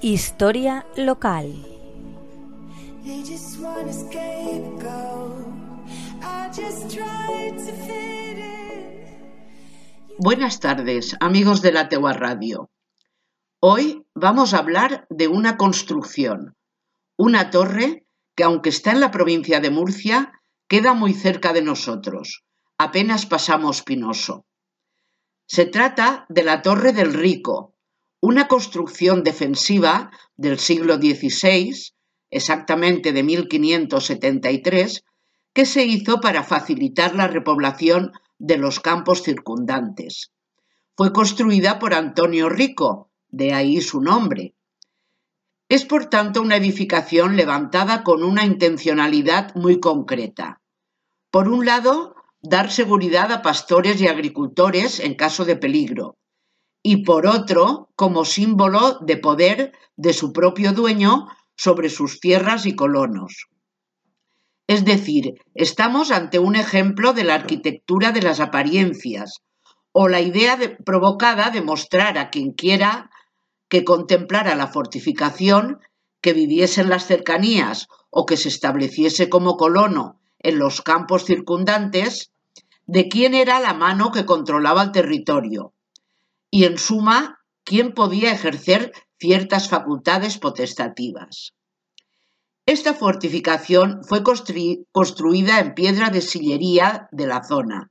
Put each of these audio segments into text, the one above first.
Historia local. Buenas tardes, amigos de la Tegua Radio. Hoy vamos a hablar de una construcción, una torre que aunque está en la provincia de Murcia, queda muy cerca de nosotros. Apenas pasamos Pinoso. Se trata de la Torre del Rico, una construcción defensiva del siglo XVI, exactamente de 1573, que se hizo para facilitar la repoblación de los campos circundantes. Fue construida por Antonio Rico, de ahí su nombre. Es por tanto una edificación levantada con una intencionalidad muy concreta. Por un lado, dar seguridad a pastores y agricultores en caso de peligro, y por otro, como símbolo de poder de su propio dueño sobre sus tierras y colonos. Es decir, estamos ante un ejemplo de la arquitectura de las apariencias, o la idea provocada de mostrar a quien quiera que contemplara la fortificación, que viviese en las cercanías o que se estableciese como colono en los campos circundantes, de quién era la mano que controlaba el territorio, y en suma, quién podía ejercer ciertas facultades potestativas. Esta fortificación fue construida en piedra de sillería de la zona.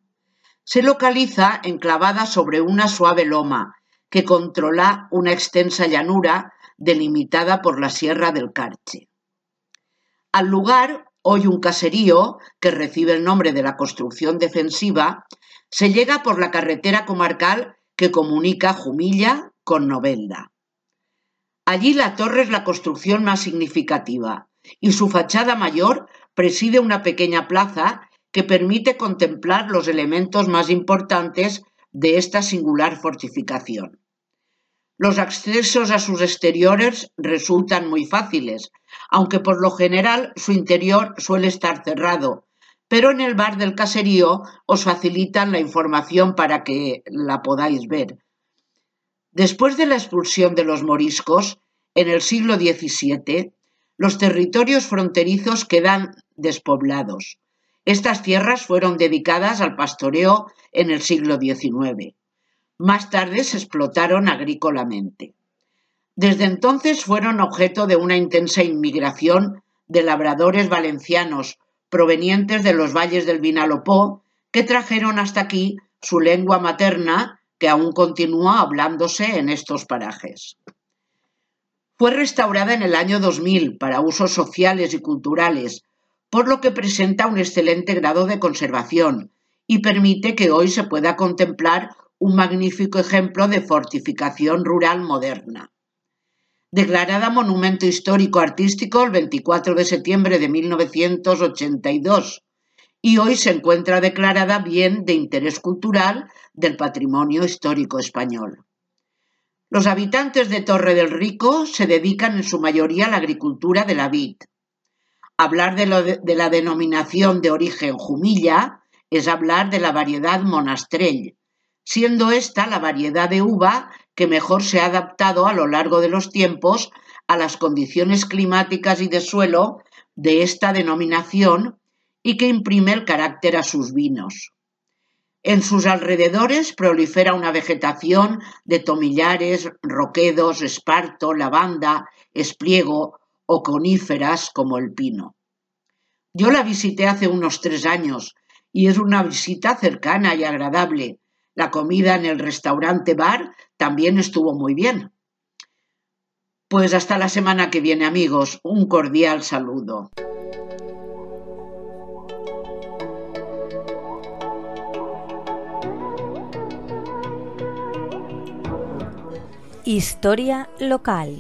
Se localiza enclavada sobre una suave loma que controla una extensa llanura delimitada por la Sierra del Carche. Al lugar, hoy un caserío, que recibe el nombre de la construcción defensiva, se llega por la carretera comarcal que comunica Jumilla con Novelda. Allí la torre es la construcción más significativa y su fachada mayor preside una pequeña plaza que permite contemplar los elementos más importantes de esta singular fortificación. Los accesos a sus exteriores resultan muy fáciles, aunque por lo general su interior suele estar cerrado, pero en el bar del caserío os facilitan la información para que la podáis ver. Después de la expulsión de los moriscos, en el siglo XVII, los territorios fronterizos quedan despoblados. Estas tierras fueron dedicadas al pastoreo en el siglo XIX. Más tarde se explotaron agrícolamente. Desde entonces fueron objeto de una intensa inmigración de labradores valencianos provenientes de los valles del Vinalopó que trajeron hasta aquí su lengua materna que aún continúa hablándose en estos parajes. Fue restaurada en el año 2000 para usos sociales y culturales, por lo que presenta un excelente grado de conservación y permite que hoy se pueda contemplar un magnífico ejemplo de fortificación rural moderna. Declarada Monumento Histórico Artístico el 24 de septiembre de 1982 y hoy se encuentra declarada Bien de Interés Cultural del Patrimonio Histórico Español. Los habitantes de Torre del Rico se dedican en su mayoría a la agricultura de la vid. Hablar de, de, la denominación de origen Jumilla es hablar de la variedad monastrell, siendo esta la variedad de uva que mejor se ha adaptado a lo largo de los tiempos a las condiciones climáticas y de suelo de esta denominación y que imprime el carácter a sus vinos. En sus alrededores prolifera una vegetación de tomillares, roquedos, esparto, lavanda, espliego o coníferas como el pino. Yo la visité hace unos tres años y es una visita cercana y agradable. La comida en el restaurante bar también estuvo muy bien. Pues hasta la semana que viene amigos, un cordial saludo. Historia local.